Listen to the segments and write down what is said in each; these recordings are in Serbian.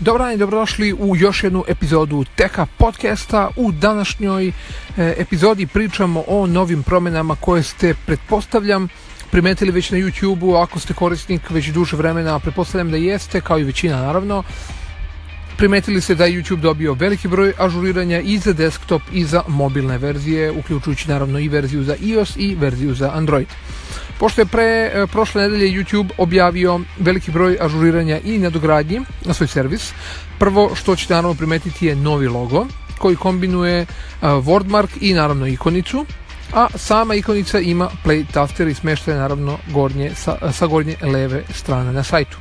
Dobar dan i dobrodošli u još jednu epizodu Teka podcasta. U današnjoj e, epizodi pričamo o novim promenama koje ste, pretpostavljam, primetili već na YouTube-u, ako ste korisnik već duže vremena, pretpostavljam da jeste, kao i većina naravno. Primetili ste da je YouTube dobio veliki broj ažuriranja i za desktop i za mobilne verzije, uključujući naravno i verziju za iOS i verziju za Android pošto je pre e, prošle nedelje YouTube objavio veliki broj ažuriranja i nadogradnji na svoj servis. Prvo što ćete naravno primetiti je novi logo koji kombinuje e, wordmark i naravno ikonicu a sama ikonica ima play taster i smešta naravno gornje, sa, sa gornje leve strane na sajtu.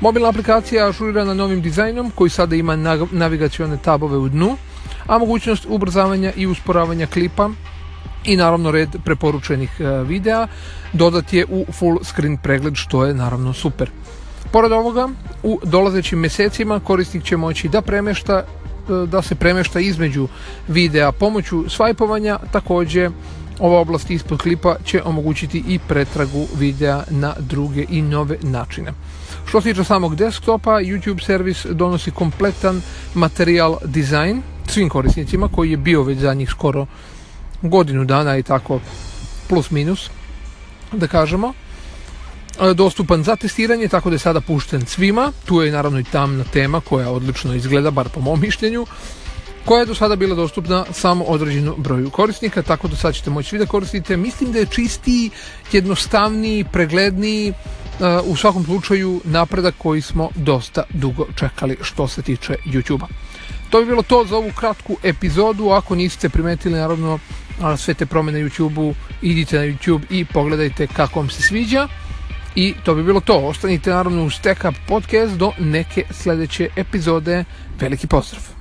Mobilna aplikacija je ažurirana novim dizajnom koji sada ima navigacione tabove u dnu, a mogućnost ubrzavanja i usporavanja klipa i naravno red preporučenih e, videa dodat je u full screen pregled što je naravno super. Pored ovoga, u dolazećim mesecima korisnik će moći da premešta e, da se premešta između videa pomoću svajpovanja, takođe ova oblast ispod klipa će omogućiti i pretragu videa na druge i nove načine. Što se tiče samog desktopa, YouTube servis donosi kompletan materijal dizajn svim korisnicima koji je bio već za njih skoro godinu dana i tako plus minus, da kažemo e, dostupan za testiranje, tako da je sada pušten svima. Tu je naravno i tamna tema koja odlično izgleda, bar po mom mišljenju, koja je do sada bila dostupna samo određenom broju korisnika, tako da sad ćete moći svi da koristite. Mislim da je čistiji, jednostavniji, pregledniji, e, u svakom slučaju napredak koji smo dosta dugo čekali što se tiče YouTube-a. To bi bilo to za ovu kratku epizodu, ako niste primetili naravno a, sve te promene na YouTube-u, idite na YouTube i pogledajte kako vam se sviđa. I to bi bilo to. Ostanite naravno u Tech Up Podcast do neke sledeće epizode. Veliki pozdrav!